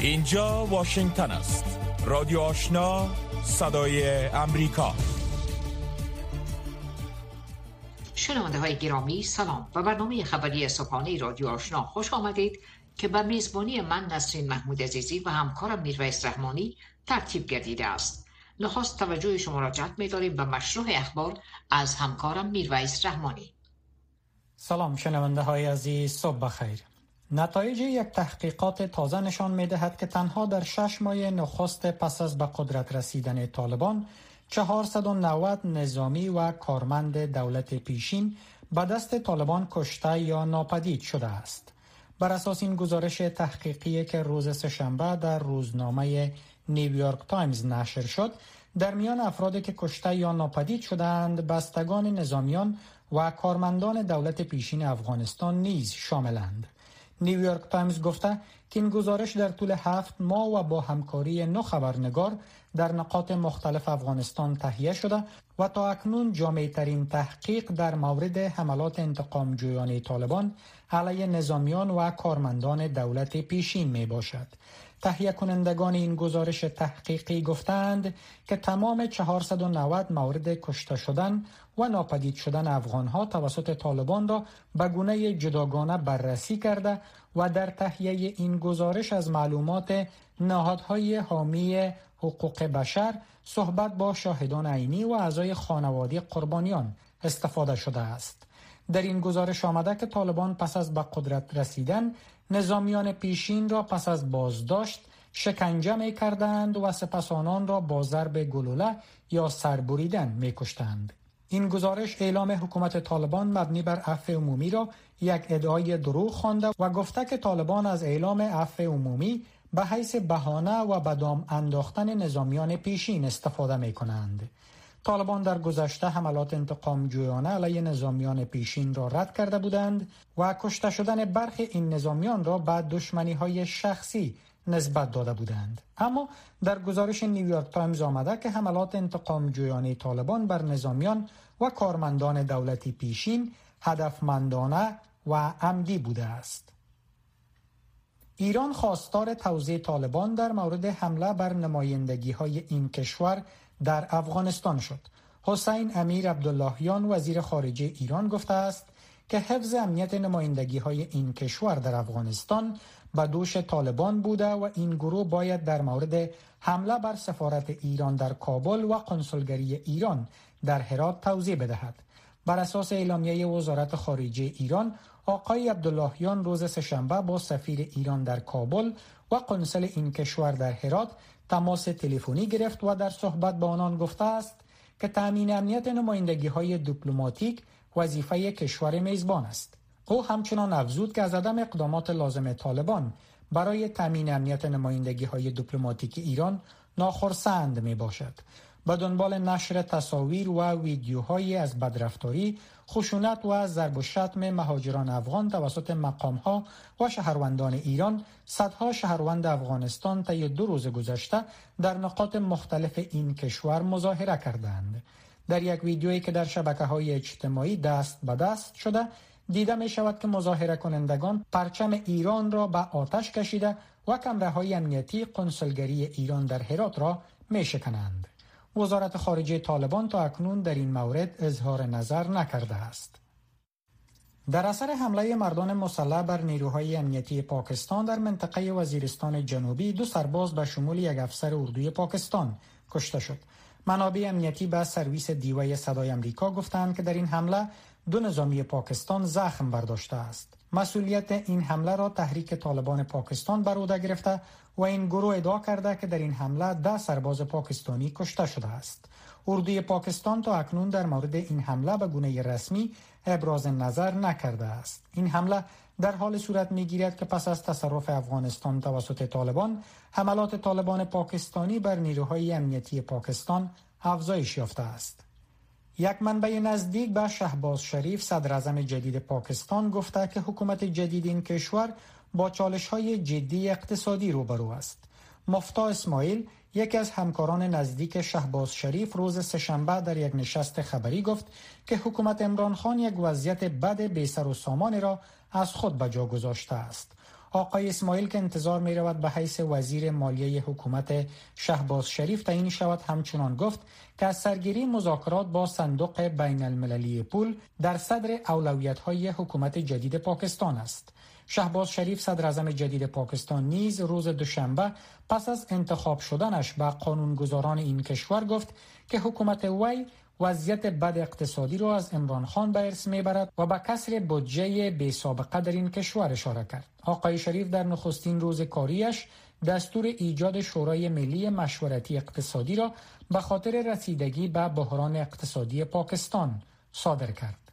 اینجا واشنگتن است. رادیو آشنا صدای امریکا. شنونده های گرامی سلام و برنامه خبری صبحانه رادیو آشنا خوش آمدید که به میزبانی من نسرین محمود عزیزی و همکارم میرویس رحمانی ترتیب گردیده است. نخواست توجه شما را جلب می‌داریم به مشروع اخبار از همکارم میرویس رحمانی. سلام شنونده های عزیز صبح بخیر. نتایج یک تحقیقات تازه نشان می دهد که تنها در شش ماه نخست پس از به قدرت رسیدن طالبان 490 نظامی و کارمند دولت پیشین به دست طالبان کشته یا ناپدید شده است. بر اساس این گزارش تحقیقی که روز سهشنبه در روزنامه نیویورک تایمز نشر شد، در میان افرادی که کشته یا ناپدید شدند، بستگان نظامیان و کارمندان دولت پیشین افغانستان نیز شاملند. نیویورک تایمز گفته که این گزارش در طول هفت ماه و با همکاری نو خبرنگار در نقاط مختلف افغانستان تهیه شده و تا اکنون جامعه ترین تحقیق در مورد حملات انتقام جویانه طالبان علیه نظامیان و کارمندان دولت پیشین می باشد. تهیه کنندگان این گزارش تحقیقی گفتند که تمام 490 مورد کشته شدن و ناپدید شدن افغانها توسط طالبان را به گونه جداگانه بررسی کرده و در تهیه این گزارش از معلومات نهادهای حامی حقوق بشر صحبت با شاهدان عینی و اعضای خانواده قربانیان استفاده شده است. در این گزارش آمده که طالبان پس از به قدرت رسیدن نظامیان پیشین را پس از بازداشت شکنجه می کردند و سپس آنان را با ضرب گلوله یا سربریدن می کشتند. این گزارش اعلام حکومت طالبان مبنی بر عفو عمومی را یک ادعای دروغ خوانده و گفته که طالبان از اعلام عفو عمومی به حیث بهانه و بدام انداختن نظامیان پیشین استفاده می کنند. طالبان در گذشته حملات انتقام جویانه علیه نظامیان پیشین را رد کرده بودند و کشته شدن برخی این نظامیان را به دشمنی های شخصی نسبت داده بودند. اما در گزارش نیویورک تایمز آمده که حملات انتقام جویانه طالبان بر نظامیان و کارمندان دولتی پیشین هدفمندانه و عمدی بوده است. ایران خواستار توزیع طالبان در مورد حمله بر نمایندگی های این کشور در افغانستان شد. حسین امیر عبداللهیان وزیر خارجه ایران گفته است که حفظ امنیت نمایندگی های این کشور در افغانستان به دوش طالبان بوده و این گروه باید در مورد حمله بر سفارت ایران در کابل و کنسولگری ایران در هرات توضیح بدهد. بر اساس اعلامیه وزارت خارجه ایران آقای عبداللهیان روز سهشنبه با سفیر ایران در کابل و قنصل این کشور در هرات تماس تلفنی گرفت و در صحبت با آنان گفته است که تامین امنیت نمایندگی های دیپلماتیک وظیفه کشور میزبان است. او همچنان افزود که از عدم اقدامات لازم طالبان برای تامین امنیت نمایندگی های دیپلماتیک ایران ناخرسند می باشد. به دنبال نشر تصاویر و ویدیوهایی از بدرفتاری، خشونت و ضرب و شتم مهاجران افغان توسط مقامها و شهروندان ایران، صدها شهروند افغانستان طی دو روز گذشته در نقاط مختلف این کشور مظاهره کردند. در یک ویدیویی که در شبکه های اجتماعی دست به دست شده دیده می شود که مظاهره کنندگان پرچم ایران را به آتش کشیده و کمره های امنیتی قنسلگری ایران در هرات را می شکنند. وزارت خارجه طالبان تا اکنون در این مورد اظهار نظر نکرده است. در اثر حمله مردان مسلح بر نیروهای امنیتی پاکستان در منطقه وزیرستان جنوبی دو سرباز به شمول یک افسر اردوی پاکستان کشته شد. منابع امنیتی به سرویس دیوای صدای امریکا گفتند که در این حمله دو نظامی پاکستان زخم برداشته است. مسئولیت این حمله را تحریک طالبان پاکستان بر عهده گرفته و این گروه ادعا کرده که در این حمله ده سرباز پاکستانی کشته شده است. اردوی پاکستان تا اکنون در مورد این حمله به گونه رسمی ابراز نظر نکرده است. این حمله در حال صورت می گیرد که پس از تصرف افغانستان توسط طالبان حملات طالبان پاکستانی بر نیروهای امنیتی پاکستان افزایش یافته است. یک منبع نزدیک به شهباز شریف صدر جدید پاکستان گفته که حکومت جدید این کشور با چالش های جدی اقتصادی روبرو است. مفتا اسماعیل یکی از همکاران نزدیک شهباز شریف روز سهشنبه در یک نشست خبری گفت که حکومت امران خان یک وضعیت بد بی و سامان را از خود به جا گذاشته است. آقای اسماعیل که انتظار می رود به حیث وزیر مالیه حکومت شهباز شریف تعیین شود همچنان گفت که از سرگیری مذاکرات با صندوق بین المللی پول در صدر اولویت های حکومت جدید پاکستان است. شهباز شریف صدر اعظم جدید پاکستان نیز روز دوشنبه پس از انتخاب شدنش به قانونگذاران این کشور گفت که حکومت وی وضعیت بد اقتصادی را از امران خان به ارث می‌برد و به کسر بودجه بی سابقه در این کشور اشاره کرد. آقای شریف در نخستین روز کاریش دستور ایجاد شورای ملی مشورتی اقتصادی را به خاطر رسیدگی به بحران اقتصادی پاکستان صادر کرد.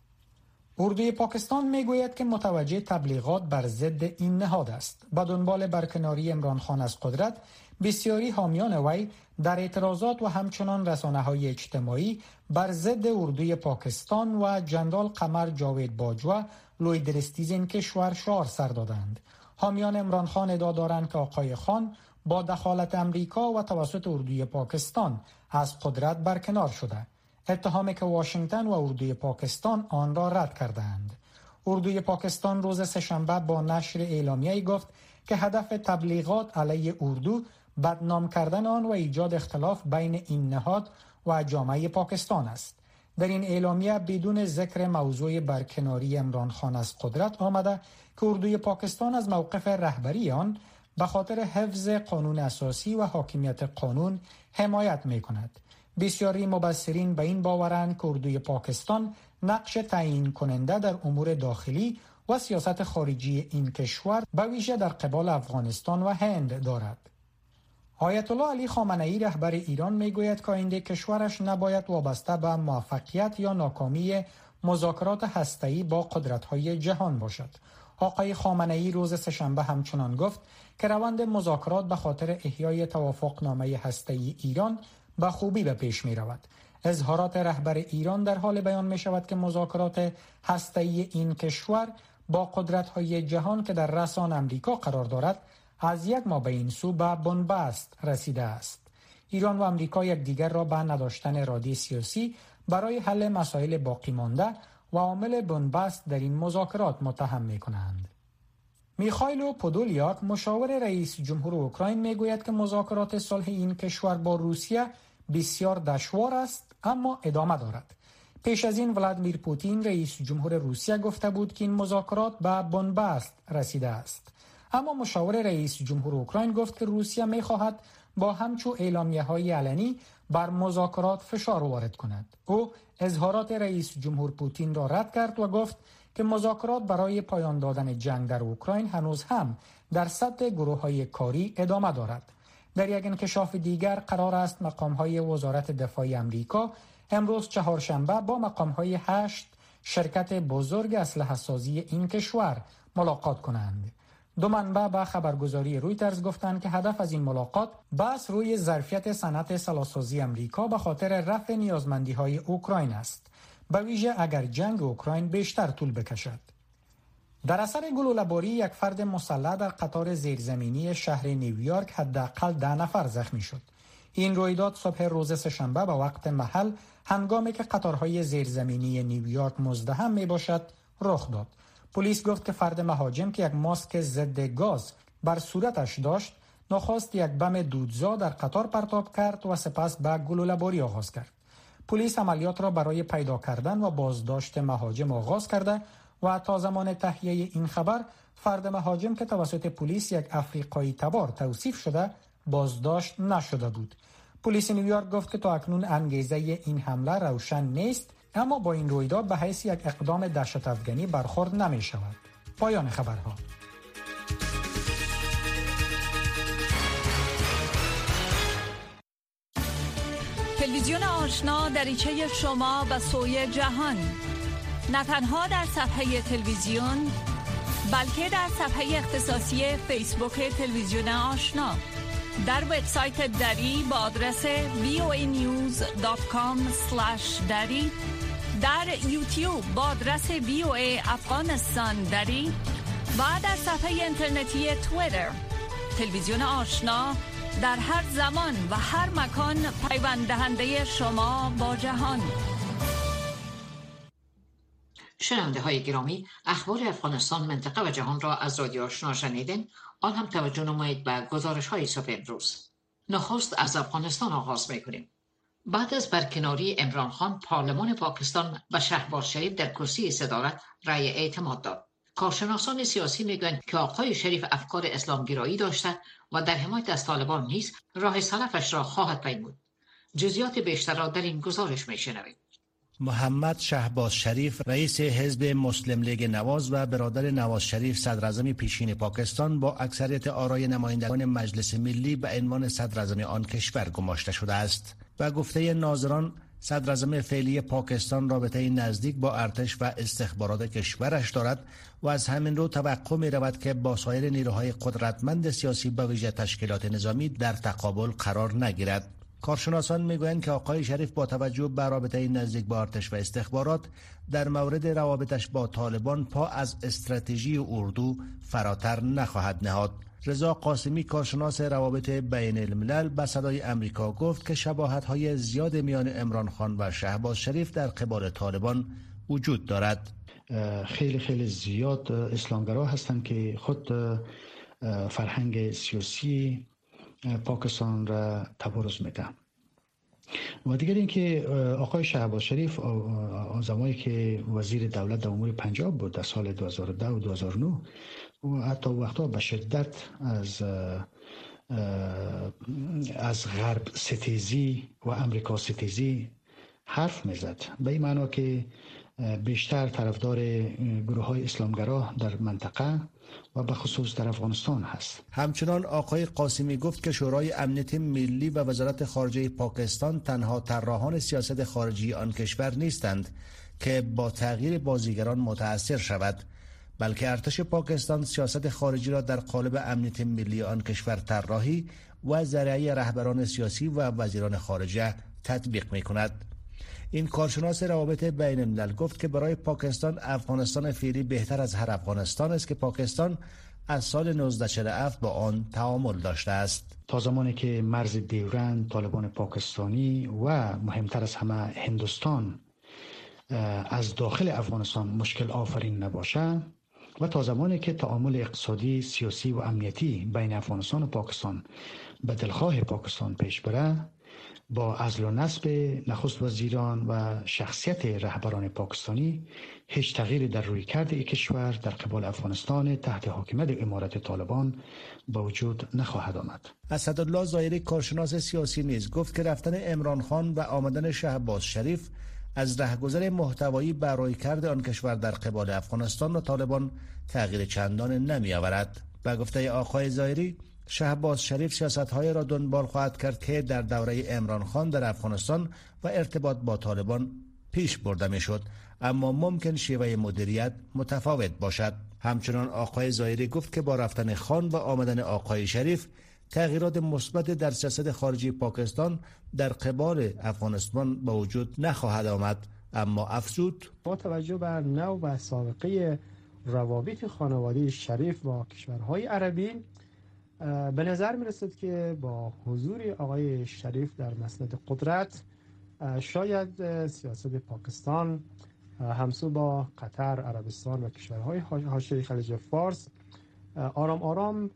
اردوی پاکستان می‌گوید که متوجه تبلیغات بر ضد این نهاد است. به دنبال برکناری امران خان از قدرت بسیاری حامیان وی در اعتراضات و همچنان رسانه های اجتماعی بر ضد اردوی پاکستان و جنرال قمر جاوید باجوا لوی درستیز این کشور شعار سر دادند. حامیان امران خان ادعا دارند که آقای خان با دخالت امریکا و توسط اردوی پاکستان از قدرت برکنار شده. اتهامی که واشنگتن و اردوی پاکستان آن را رد کردند. اردوی پاکستان روز سهشنبه با نشر اعلامیه گفت که هدف تبلیغات علیه اردو بدنام کردن آن و ایجاد اختلاف بین این نهاد و جامعه پاکستان است. در این اعلامیه بدون ذکر موضوع برکناری امران خان از قدرت آمده که اردوی پاکستان از موقف رهبری آن به خاطر حفظ قانون اساسی و حاکمیت قانون حمایت می کند. بسیاری مبصرین به این باورند که اردوی پاکستان نقش تعیین کننده در امور داخلی و سیاست خارجی این کشور به ویژه در قبال افغانستان و هند دارد. آیت الله علی خامنه ای رهبر ایران می‌گوید که آینده کشورش نباید وابسته به موفقیت یا ناکامی مذاکرات هسته‌ای با قدرت‌های جهان باشد. آقای خامنه ای روز سهشنبه همچنان گفت که روند مذاکرات به خاطر احیای توافقنامه هسته‌ای ایران به خوبی به پیش می رود. اظهارات رهبر ایران در حال بیان می شود که مذاکرات هسته‌ای این کشور با قدرت‌های جهان که در رسان امریکا قرار دارد از یک ما به این سو به بنبست رسیده است. ایران و امریکا یکدیگر را به نداشتن اراده سیاسی برای حل مسائل باقی مانده و عامل بنبست در این مذاکرات متهم می کنند. میخایلو پودولیاک مشاور رئیس جمهور اوکراین می‌گوید که مذاکرات صلح این کشور با روسیه بسیار دشوار است اما ادامه دارد. پیش از این ولادیمیر پوتین رئیس جمهور روسیه گفته بود که این مذاکرات به بنبست رسیده است. اما مشاور رئیس جمهور اوکراین گفت که روسیه می خواهد با همچو اعلامیه های علنی بر مذاکرات فشار وارد کند. او اظهارات رئیس جمهور پوتین را رد کرد و گفت که مذاکرات برای پایان دادن جنگ در اوکراین هنوز هم در سطح گروه های کاری ادامه دارد. در یک انکشاف دیگر قرار است مقام های وزارت دفاع امریکا امروز چهارشنبه با مقام های هشت شرکت بزرگ اسلحه سازی این کشور ملاقات کنند. دو منبع به خبرگزاری رویترز گفتند که هدف از این ملاقات بحث روی ظرفیت صنعت سلاسازی امریکا به خاطر رفع نیازمندی های اوکراین است به ویژه اگر جنگ اوکراین بیشتر طول بکشد. در اثر گلوله‌باری یک فرد مسلح در قطار زیرزمینی شهر نیویورک حداقل ده نفر زخمی شد. این رویداد صبح روز سهشنبه به وقت محل هنگامی که قطارهای زیرزمینی نیویورک مزدحم می باشد رخ داد. پلیس گفت که فرد مهاجم که یک ماسک ضد گاز بر صورتش داشت نخواست یک بم دودزا در قطار پرتاب کرد و سپس به گلوله‌باری آغاز کرد. پلیس عملیات را برای پیدا کردن و بازداشت مهاجم آغاز کرده و تا زمان تهیه این خبر فرد مهاجم که توسط پلیس یک افریقایی تبار توصیف شده بازداشت نشده بود پلیس نیویورک گفت که تا اکنون انگیزه این حمله روشن نیست اما با این رویداد به حیث یک اقدام دهشت افغانی برخورد نمی شود. پایان خبرها تلویزیون آشنا دریچه شما به سوی جهان. نه تنها در صفحه تلویزیون بلکه در صفحه اختصاصی فیسبوک تلویزیون آشنا. در وبسایت دری با آدرس voanews.com دری. در یوتیوب با آدرس ای افغانستان داری و در صفحه اینترنتی تویتر. تلویزیون آشنا در هر زمان و هر مکان پیوند دهنده شما با جهان. شنونده های گرامی اخبار افغانستان منطقه و جهان را از رادیو آشنا شنیدین. آن هم توجه نمایید به گزارش های صبح امروز. نخست از افغانستان آغاز می‌کنیم. بعد از برکناری امران خان پارلمان پاکستان و شهباز شریف در کرسی صدارت رأی اعتماد داد. کارشناسان سیاسی می‌گویند که آقای شریف افکار اسلامگرایی داشته و در حمایت از طالبان نیز راه سلفش را خواهد پیمود. جزیات بیشتر را در این گزارش میشنوید محمد شهباز شریف رئیس حزب مسلم لیگ نواز و برادر نواز شریف صدر پیشین پاکستان با اکثریت آرای نمایندگان مجلس ملی به عنوان صدر آن کشور گماشته شده است. و گفته ناظران صدر فعلی پاکستان رابطه نزدیک با ارتش و استخبارات کشورش دارد و از همین رو توقع می رود که با سایر نیروهای قدرتمند سیاسی با ویژه تشکیلات نظامی در تقابل قرار نگیرد. کارشناسان می‌گویند که آقای شریف با توجه به رابطه نزدیک با ارتش و استخبارات در مورد روابطش با طالبان پا از استراتژی اردو فراتر نخواهد نهاد. رضا قاسمی کارشناس روابط بین الملل به صدای امریکا گفت که شباهت های زیاد میان امران خان و شهباز شریف در قبال طالبان وجود دارد. خیلی خیلی زیاد اسلامگرا هستند که خود فرهنگ سیاسی پاکستان را تبرز میده و دیگر اینکه آقای شهباز شریف زمانی که وزیر دولت در امور پنجاب بود در سال 2010 و 2009 و حتی وقتا به شدت از از غرب ستیزی و امریکا ستیزی حرف می‌زد. به این معنا که بیشتر طرفدار گروه های اسلامگرا در منطقه و به خصوص در افغانستان هست. همچنان آقای قاسمی گفت که شورای امنیت ملی و وزارت خارجه پاکستان تنها طراحان سیاست خارجی آن کشور نیستند که با تغییر بازیگران متاثر شود. بلکه ارتش پاکستان سیاست خارجی را در قالب امنیت ملی آن کشور طراحی و ذریعه رهبران سیاسی و وزیران خارجه تطبیق می کند. این کارشناس روابط بین الملل گفت که برای پاکستان افغانستان فعلی بهتر از هر افغانستان است که پاکستان از سال 1947 با آن تعامل داشته است تا زمانی که مرز دیورند طالبان پاکستانی و مهمتر از همه هندوستان از داخل افغانستان مشکل آفرین نباشه و تا زمانی که تعامل اقتصادی، سیاسی و امنیتی بین افغانستان و پاکستان به دلخواه پاکستان پیش بره با ازل و نصب نخست وزیران و شخصیت رهبران پاکستانی هیچ تغییری در روی کرده ای کشور در قبال افغانستان تحت حاکمیت امارت طالبان با وجود نخواهد آمد. اسدالله زایری کارشناس سیاسی نیز گفت که رفتن امران خان و آمدن شهباز شریف از رهگذر محتوایی برای کرده آن کشور در قبال افغانستان و طالبان تغییر چندان نمی آورد. به گفته آقای زایری شهباز شریف سیاست های را دنبال خواهد کرد که در دوره امران خان در افغانستان و ارتباط با طالبان پیش برده می شد اما ممکن شیوه مدیریت متفاوت باشد همچنان آقای زایری گفت که با رفتن خان و آمدن آقای شریف تغییرات مثبت در سیاست خارجی پاکستان در قبال افغانستان به وجود نخواهد آمد. اما افزود با توجه بر نو و سابقه روابط خانواده شریف با کشورهای عربی به نظر می رسید که با حضور آقای شریف در مسند قدرت شاید سیاست پاکستان همسو با قطر، عربستان و کشورهای حاشیه خلیج فارس آرام آرام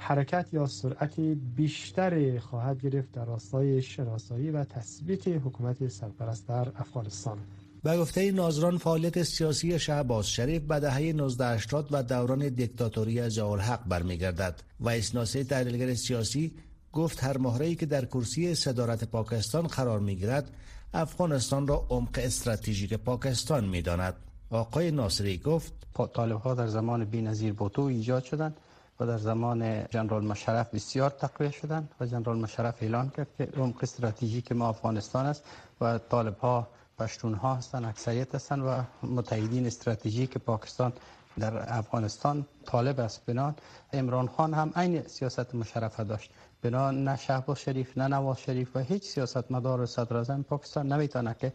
حرکت یا سرعت بیشتری خواهد گرفت در راستای شناسایی و تثبیت حکومت سرپرست در افغانستان. به گفته ناظران فعالیت سیاسی شهباز شریف به دهه 1980 و دوران دیکتاتوری حق برمیگردد و اسناسه تحلیلگر سیاسی گفت هر مهره که در کرسی صدارت پاکستان قرار می‌گیرد افغانستان را عمق استراتژیک پاکستان می‌داند. آقای ناصری گفت طالب ها در زمان بینظیر بوتو ایجاد شدند. و در زمان جنرال مشرف بسیار تقویه شدند و جنرال مشرف اعلان کرد که عمق استراتژیک ما افغانستان است و طالب ها پشتون ها هستند اکثریت هستند و متحدین استراتژیک پاکستان در افغانستان طالب است. بنان امران خان هم عین سیاست مشرفه داشت. بنا نه شهباز شریف نه نواز شریف و هیچ سیاست مدار صدر پاکستان نمی‌تونه که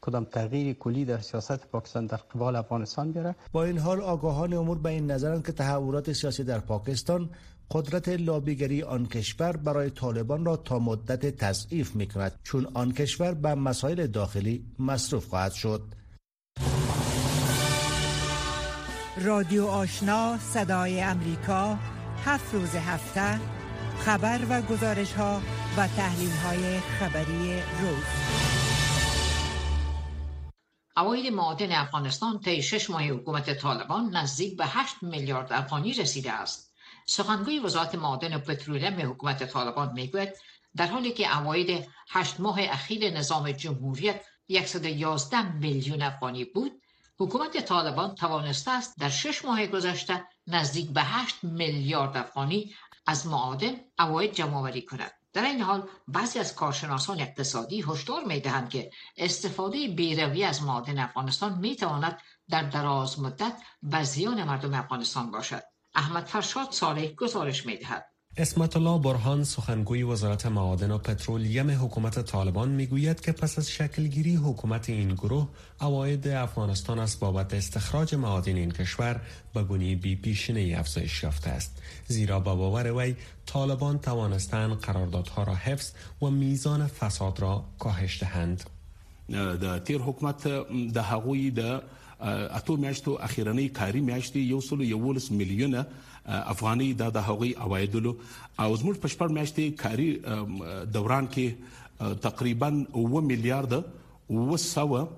کدام تغییر کلی در سیاست پاکستان در قبال افغانستان بیاره؟ با این حال آگاهان امور به این نظرند که تحولات سیاسی در پاکستان قدرت لابیگری آن کشور برای طالبان را تا مدت تضعیف می کند چون آن کشور به مسائل داخلی مصروف خواهد شد. رادیو آشنا صدای امریکا هفت روز هفته خبر و گزارش ها و تحلیل های خبری روز. اواید معادن افغانستان طی شش ماه حکومت طالبان نزدیک به 8 میلیارد افغانی رسیده است. سخنگوی وزارت معادن و پترولیم حکومت طالبان می‌گوید در حالی که اواید هشت ماه اخیر نظام جمهوریت 111 میلیون افغانی بود حکومت طالبان توانسته است در شش ماه گذشته نزدیک به 8 میلیارد افغانی از معادن اواید جمع کند. در این حال بعضی از کارشناسان اقتصادی هشدار می دهند که استفاده بیروی از معادن افغانستان می تواند در دراز مدت به زیان مردم افغانستان باشد. احمد فرشاد صالح گزارش می دهد اسمت الله برهان سخنگوی وزارت معادن و پترولیم حکومت طالبان می‌گوید که پس از شکلگیری حکومت این گروه اواید افغانستان از بابت استخراج معادن این کشور به گونه بی پیشینه افزایش یافته است. زیرا با باور وی طالبان توانستند قراردادها را حفظ و میزان فساد را کاهش دهند. د تیر حکومت د هغوی د اتو میاشتو اخیرنۍ کاری میاشتې یو سلو یولس میلیونه افغاني د هغوی اوایدلو او زموږ په شپږ میاشتې کاری دوران کې تقریبا 9 میلیارډ وسو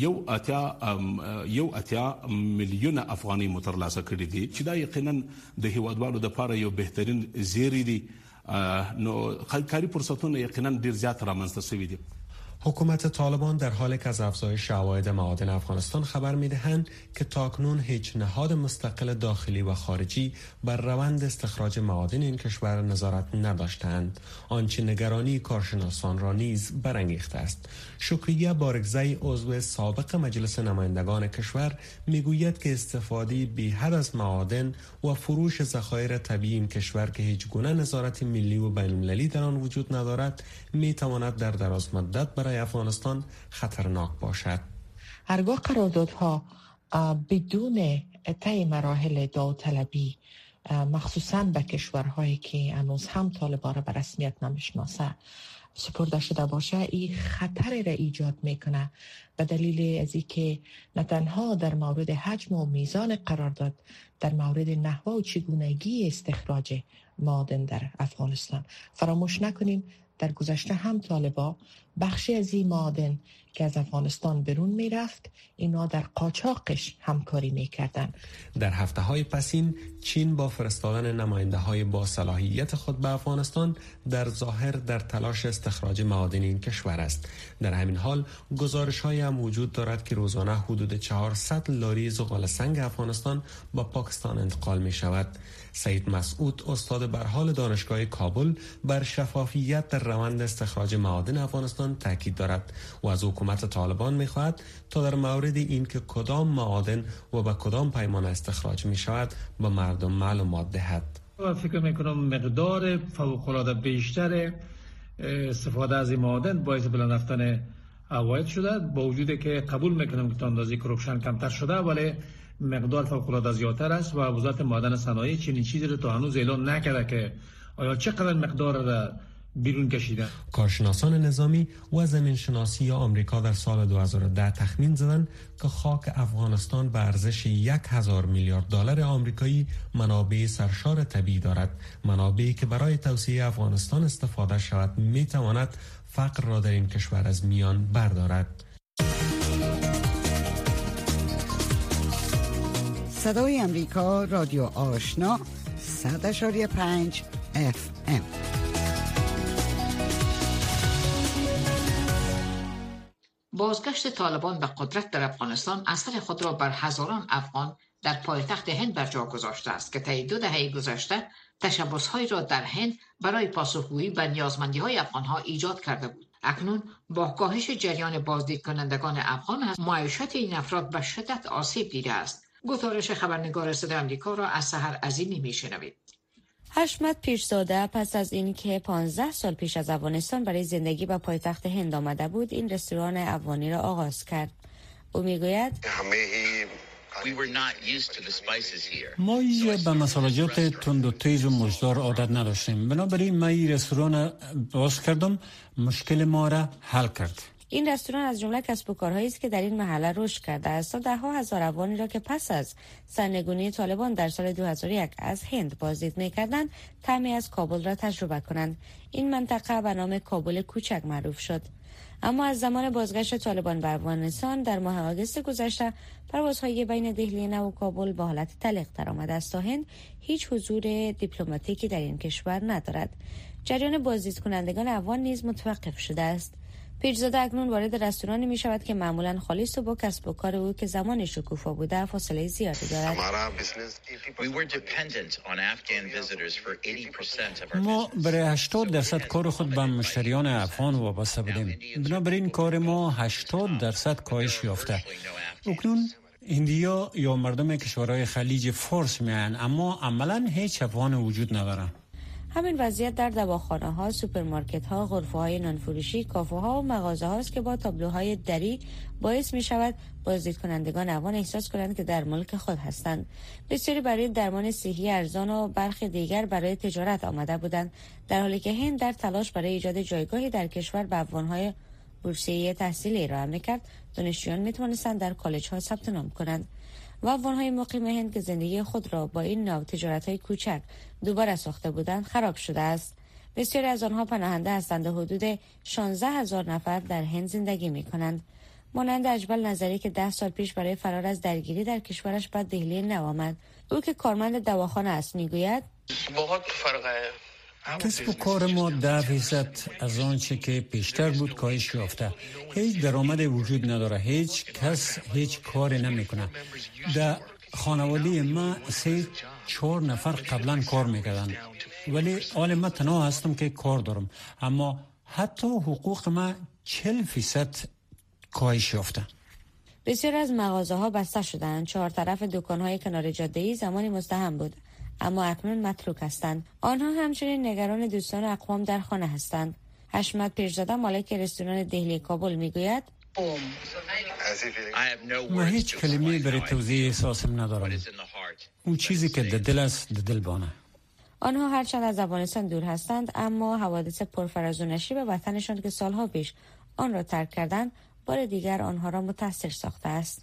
یو اتیا یو اتیا میلیونه افغاني مترلاسه کړي دي. چې دا یقینا د هیوادوالو د لپاره یو بهترین زیری دي نو کاری فرصتونه یقینا ډیر زیات رامنځته شوي دي حکومت طالبان در حالی که از افزایش عواید معادن افغانستان خبر می‌دهند که تاکنون هیچ نهاد مستقل داخلی و خارجی بر روند استخراج معادن این کشور نظارت نداشتند. آنچه نگرانی کارشناسان را نیز برانگیخته است. شکریه بارگزی عضو سابق مجلس نمایندگان کشور می‌گوید که استفاده بی حد از معادن و فروش ذخایر طبیعی این کشور که هیچ گونه نظارت ملی و بین در آن وجود ندارد می تواند در دراز مدت برای افغانستان خطرناک باشد. هرگاه قراردادها بدون طی مراحل داوطلبی مخصوصا به کشورهایی که هنوز هم طالبان را به رسمیت نمی‌شناسه سپرده شده باشه این خطر را ایجاد می‌کنه. به دلیل از که نه تنها در مورد حجم و میزان قرارداد در مورد نحوه و چگونگی استخراج مادن در افغانستان. فراموش نکنیم در گذشته هم طالبا بخشی از این معادن که از افغانستان برون می رفت اینا در قاچاقش همکاری می کردن. در هفته های پسین چین با فرستادن نماینده های با صلاحیت خود به افغانستان در ظاهر در تلاش استخراج معادن این کشور است در همین حال گزارش های هم وجود دارد که روزانه حدود 400 لاری زغال سنگ افغانستان با پاکستان انتقال می شود سید مسعود استاد برحال دانشگاه کابل بر شفافیت در روند استخراج معادن افغانستان تاکید دارد و از حکومت طالبان می‌خواهد تا در مورد اینکه کدام معادن و به کدام پیمان استخراج می شود به مردم معلومات دهد. فکر می کنم مقدار فوق العاده بیشتر استفاده از این معادن باعث بلند رفتن عواید شده. با وجود که قبول می‌کنم که اندازه کرپشن کمتر شده ولی مقدار فوق العاده زیادتر است و وزارت معدن صنایع چنین چیزی رو تا هنوز اعلان نکرده که آیا چقدر مقدار را بیرون کشیده. کارشناسان نظامی و زمین شناسی آمریکا در سال 2010 تخمین زدند که خاک افغانستان به ارزش یک میلیارد دلار آمریکایی منابع سرشار طبیعی دارد. منابعی که برای توسعه افغانستان استفاده شود می تواند فقر را در این کشور از میان بردارد. صدای امریکا رادیو آشنا 100.5 اف ام. بازگشت طالبان به قدرت در افغانستان اثر خود را بر هزاران افغان در پایتخت هند بر جا گذاشته است که طی دو دهه گذشته تشبسهایی را در هند برای پاسخگویی به نیازمندی های افغان ها ایجاد کرده بود. اکنون با کاهش جریان بازدید کنندگان افغان معیشت این افراد به شدت آسیب دیده است. گزارش خبرنگار صدای آمریکا را از سحر عظیمی میشنوید. حشمت پیرزاده پس از اینکه 15 سال پیش از افغانستان برای زندگی به پایتخت هند آمده بود این رستوران افغانی را آغاز کرد. او می‌گوید ما به مسالجات تند و تیز و مجدار عادت نداشتیم. بنابراین من این رستوران باز کردم. مشکل ما را حل کرد. این رستوران از جمله کسب و کارهایی است که در این محله رشد کرده است. تا دهها هزار افغانی را که پس از سرنگونی طالبان در سال 2001 از هند بازدید می‌کردند طعمی از کابل را تجربه کنند. این منطقه به نام کابل کوچک معروف شد. اما از زمان بازگشت طالبان به افغانستان در ماه آگوست گذشته پروازهای بین دهلی نو و کابل به حالت تلق درآمده است تا هند هیچ حضور دیپلماتیکی در این کشور ندارد. جریان بازدید کنندگان افغان نیز متوقف شده است. پیرزاده اکنون وارد رستورانی می شود که معمولا خالیست و با کسب و کار او که زمان شکوفا بوده فاصله زیادی دارد. ما برای 80 درصد کار خود به مشتریان افغان وابسته بودیم. بنابراین کار ما 80 درصد کاهش یافته. اکنون هندیا یا مردم کشورهای خلیج فارس میان اما عملا هیچ افغان وجود ندارن همین وضعیت در دواخانه ها، سوپرمارکت ها، غرفه های نانفروشی، کافه ها و مغازه هاست که با تابلوهای دری باعث می شود بازدید کنندگان افغان احساس کنند که در ملک خود هستند. بسیاری برای درمان صحی ارزان و برخی دیگر برای تجارت آمده بودند در حالی که هند در تلاش برای ایجاد جایگاهی در کشور به افغانهای بورسیه تحصیلی ارائه می‌کرد دانشجویان می توانستند در کالج ها ثبت نام کنند و افغانهای مقیم هند که زندگی خود را با این نوع تجارت های کوچک دوباره ساخته بودند خراب شده است. بسیاری از آنها پناهنده هستند و حدود 16 هزار نفر در هند زندگی می کنند مانند اجبل نظری که ده سال پیش برای فرار از درگیری در کشورش به دهلی نو آمد. او که کارمند دواخانه است می‌گوید کسب و کار ما ده فیصد از آنچه که پیشتر بود کاهش یافته. هیچ درآمد وجود نداره. هیچ کس هیچ کاری نمی‌کنه. در خانواده ما سه چهار نفر قبلا کار می‌کردن. ولی آل ما تنها هستم که کار دارم. اما حتی حقوق ما چل فیصد کاهش یافته. بسیار از مغازه ها بسته شدند. چهار طرف دکان های کنار جاده ای زمانی مزدهم بود. اما اکنون متروک هستند. آنها همچنین نگران دوستان اقوام در خانه هستند. حشمت پیرزاده مالک رستوران دهلی کابل می‌گوید ما هیچ کلمه برای توضیح احساسم ندارم. اون چیزی که در دل است در دل بانه. آنها هرچند از افغانستان دور هستند اما حوادث پرفراز و نشیب وطنشان که سالها پیش آن را ترک کردند بار دیگر آنها را متاثر ساخته است.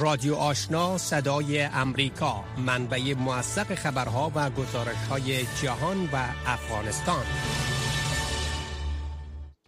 رادیو آشنا صدای امریکا. منبع موثق خبرها و گزارش های جهان و افغانستان.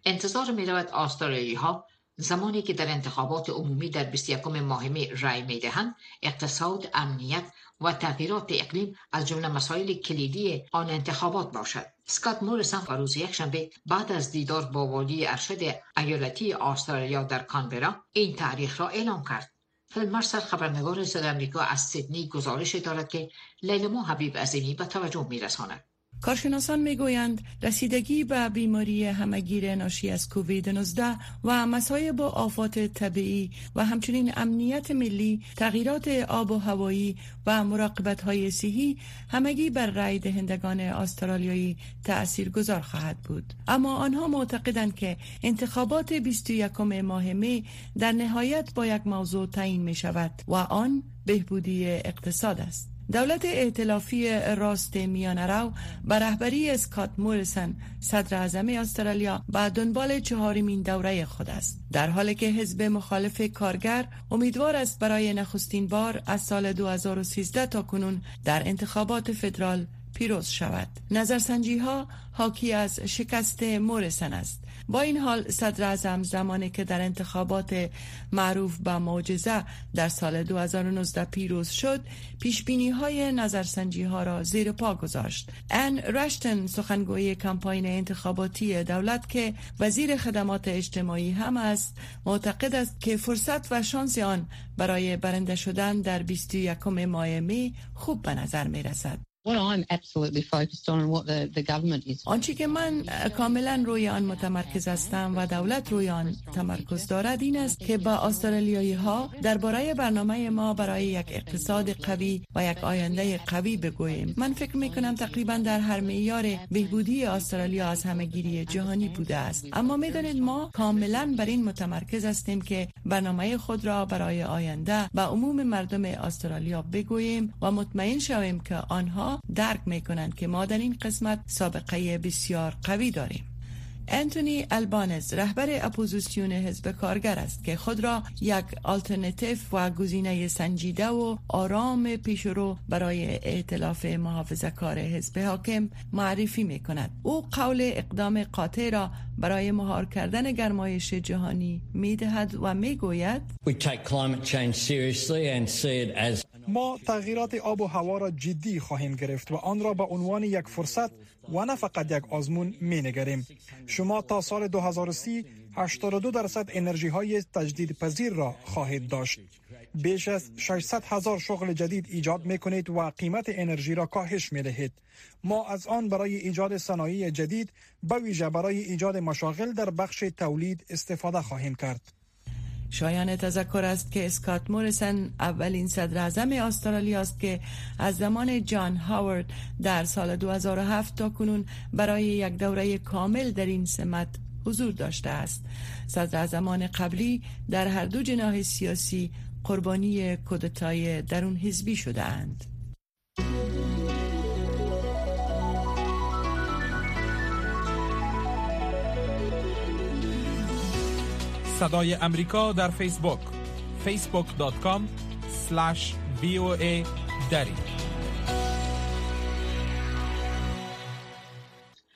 انتظار می رود آسترالیایی ها زمانی که در انتخابات عمومی در 21 ماه می رای می دهند اقتصاد امنیت و تغییرات اقلیم از جمله مسائل کلیدی آن انتخابات باشد. سکات موریسون و روز یکشنبه بعد از دیدار با والی ارشد ایالتی استرالیا در کانبرا این تاریخ را اعلام کرد. فیلم مرسل خبرنگار امریکا از سیدنی گزارش دارد که لیلما حبیب عظیمی به توجه میرساند. کارشناسان می‌گویند رسیدگی به بیماری همگیر ناشی از کووید 19 و مسایب آفات طبیعی و همچنین امنیت ملی تغییرات آب و هوایی و مراقبت های صحی همگی بر رای دهندگان استرالیایی تأثیر گذار خواهد بود. اما آنها معتقدند که انتخابات 21 ماه می در نهایت با یک موضوع تعیین می شود و آن بهبودی اقتصاد است. دولت ائتلافی راست میانه رو به رهبری اسکات موریسن صدر اعظم استرالیا به دنبال چهارمین دوره خود است. در حالی که حزب مخالف کارگر امیدوار است برای نخستین بار از سال 2013 تا کنون در انتخابات فدرال پیروز شود. نظرسنجی ها حاکی از شکست موریسن است. با این حال صدر اعظم زمانی که در انتخابات معروف به معجزه در سال 2019 پیروز شد پیش بینی های نظرسنجی ها را زیر پا گذاشت. ان رشتن سخنگوی کمپاین انتخاباتی دولت که وزیر خدمات اجتماعی هم است معتقد است که فرصت و شانس آن برای برنده شدن در 21 ماه می خوب به نظر می رسد. آنچه که من کاملا روی آن متمرکز هستم و دولت روی آن تمرکز دارد این است که با استرالیایی ها درباره برنامه ما برای یک اقتصاد قوی و یک آینده قوی بگوییم. من فکر می کنم تقریبا در هر معیار بهبودی استرالیا از همهگیری جهانی بوده است. اما می دانید ما کاملا بر این متمرکز هستیم که برنامه خود را برای آینده به عموم مردم استرالیا بگوییم و مطمئن شویم که آنها درک می کنند که ما در این قسمت سابقه بسیار قوی داریم. انتونی البانیز رهبر اپوزیسیون حزب کارگر است که خود را یک آلترنتیف و گزینه سنجیده و آرام پیشرو برای ائتلاف محافظه کار حزب حاکم معرفی می کند. او قول اقدام قاطع را برای مهار کردن گرمایش جهانی می دهد و می گوید ما تغییرات آب و هوا را جدی خواهیم گرفت و آن را به عنوان یک فرصت و نه فقط یک آزمون می نگریم. شما تا سال 2030 82 درصد انرژی های تجدید پذیر را خواهید داشت. بیش از 600 هزار شغل جدید ایجاد می کنید و قیمت انرژی را کاهش می دهید. ما از آن برای ایجاد صنایع جدید به ویژه برای ایجاد مشاغل در بخش تولید استفاده خواهیم کرد. شایان تذکر است که اسکات موریسن اولین صدر اعظم استرالیا است که از زمان جان هاورد در سال 2007 تا کنون برای یک دوره کامل در این سمت حضور داشته است صدر اعظمان قبلی در هر دو جناح سیاسی قربانی کودتای درون حزبی شده اند. صدای امریکا در فیسبوک. facebook.com voa دری.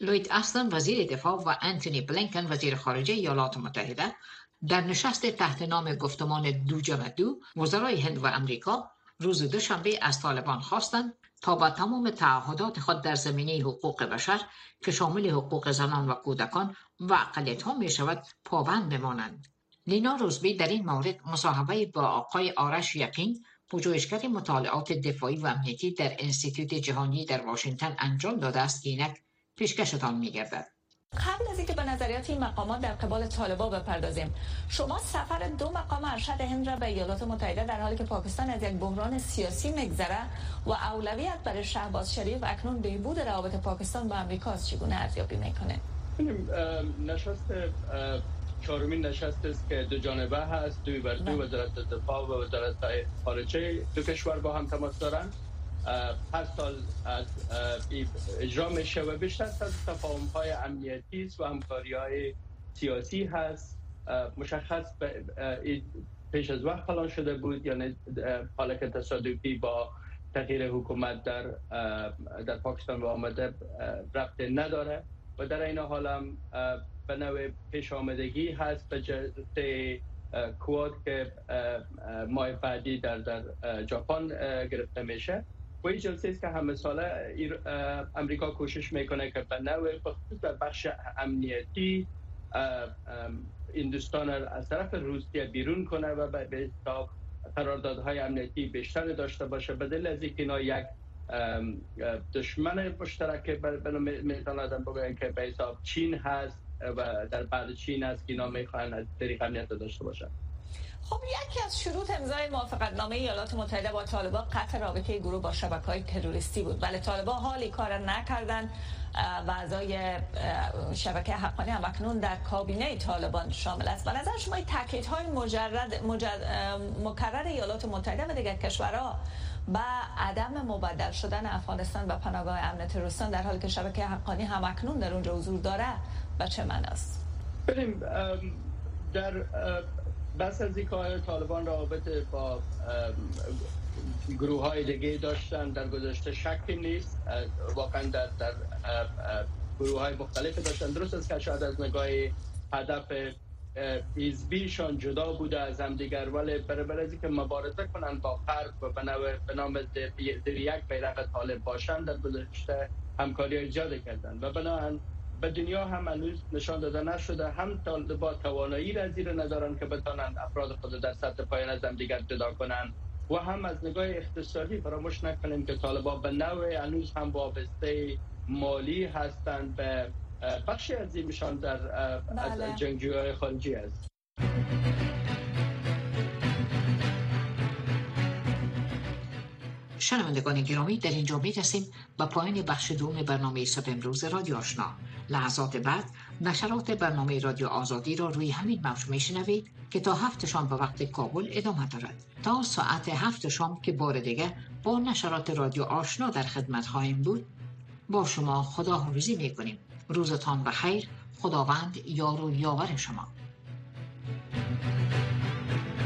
لوید استن وزیر دفاع و انتونی بلینکن وزیر خارجه ایالات متحده در نشست تحت نام گفتمان دو جمع دو وزرای هند و امریکا روز دوشنبه از طالبان خواستند تا با تمام تعهدات خود در زمینه حقوق بشر که شامل حقوق زنان و کودکان و اقلیت ها می شود پابند بمانند. لینا روزبی در این مورد مصاحبه با آقای آرش یقین پژوهشگر مطالعات دفاعی و امنیتی در انستیتوت جهانی در واشنگتن انجام داده است که اینک پیشکشتان میگردد قبل از اینکه به نظریات این مقامات در قبال طالبا بپردازیم شما سفر دو مقام ارشد هند را به ایالات متحده در حالی که پاکستان از یک بحران سیاسی مگذره و اولویت برای شهباز شریف اکنون بهبود روابط پاکستان با امریکا چگونه ارزیابی می‌کنه نشست چهارمین نشست است که دو جانبه هست دوی بر دو بله. وزارت دفاع و وزارت خارجه. دو کشور با هم تماس دارند هر سال از اجرا میشه و بیشتر از تفاهم های امنیتی و همکاری های سیاسی هست. مشخص پیش از وقت پلان شده بود یعنی حالا که تصادفی با تغییر حکومت در در پاکستان و آمده رفت نداره. و در این حال هم به نوع پیش آمدگی هست به جلسه کواد که ماه بعدی در در ژاپن گرفته میشه. و این جلسه است که همه ساله امریکا کوشش می‌کنه که به نوع بخصوص در بخش امنیتی هندوستان از طرف روسیه بیرون کنه و به حساب قراردادهای امنیتی بیشتر داشته باشه. بدل از اینکه یک دشمن مشترک می‌تونن آدم بگوین که به حساب چین هست و در بعد چین است که اینا می‌خوان از طریق امنیت داشته باشن خب یکی از شروط امضای موافقت نامه ایالات متحده با طالبان قطع رابطه گروه با شبکه های تروریستی بود. ولی طالبان حالی کار نکردن و اعضای شبکه حقانی هم اکنون در کابینه طالبان شامل است. و نظر شما تاکید های مجرد مکرر ایالات متحده و دیگر کشورها و عدم مبدل شدن افغانستان و پناهگاه امنیت روستان در حالی که شبکه حقانی هم اکنون در اونجا حضور داره و چه است؟ بریم در بس از این کار طالبان رابطه با گروه های دیگه داشتن در گذشته شکی نیست واقعا در, در گروه های مختلف داشتن درست است که شاید از نگاه هدف حزبیشان جدا بوده از هم دیگر. ولی برای از که مبارزه کنند با غرب و به نام زیر یک بیرق طالب باشند در گذشته همکاری ایجاد کردن و بنابراین به دنیا هم هنوز نشان داده نشده هم با توانایی را زیر ندارن که بتانند افراد خود در سطح پایین از هم دیگر جدا کنند و هم از نگاه اقتصادی فراموش نکنیم که طالبان به نوع هنوز هم وابسته مالی هستند به بخشی از اینشان در بله. از جنگجوهای خارجی است. شنوندگان گرامی در اینجا می رسیم به پایان بخش دوم برنامه صبح امروز رادیو آشنا. لحظات بعد نشرات برنامه رادیو آزادی را روی همین موج می شنوید که تا هفت شام به وقت کابل ادامه دارد. تا ساعت هفت شام که بار دیگه با نشرات رادیو آشنا در خدمت خواهیم بود با شما خدا حافظی می کنیم روزتان بخیر. خداوند یار و یاور شما.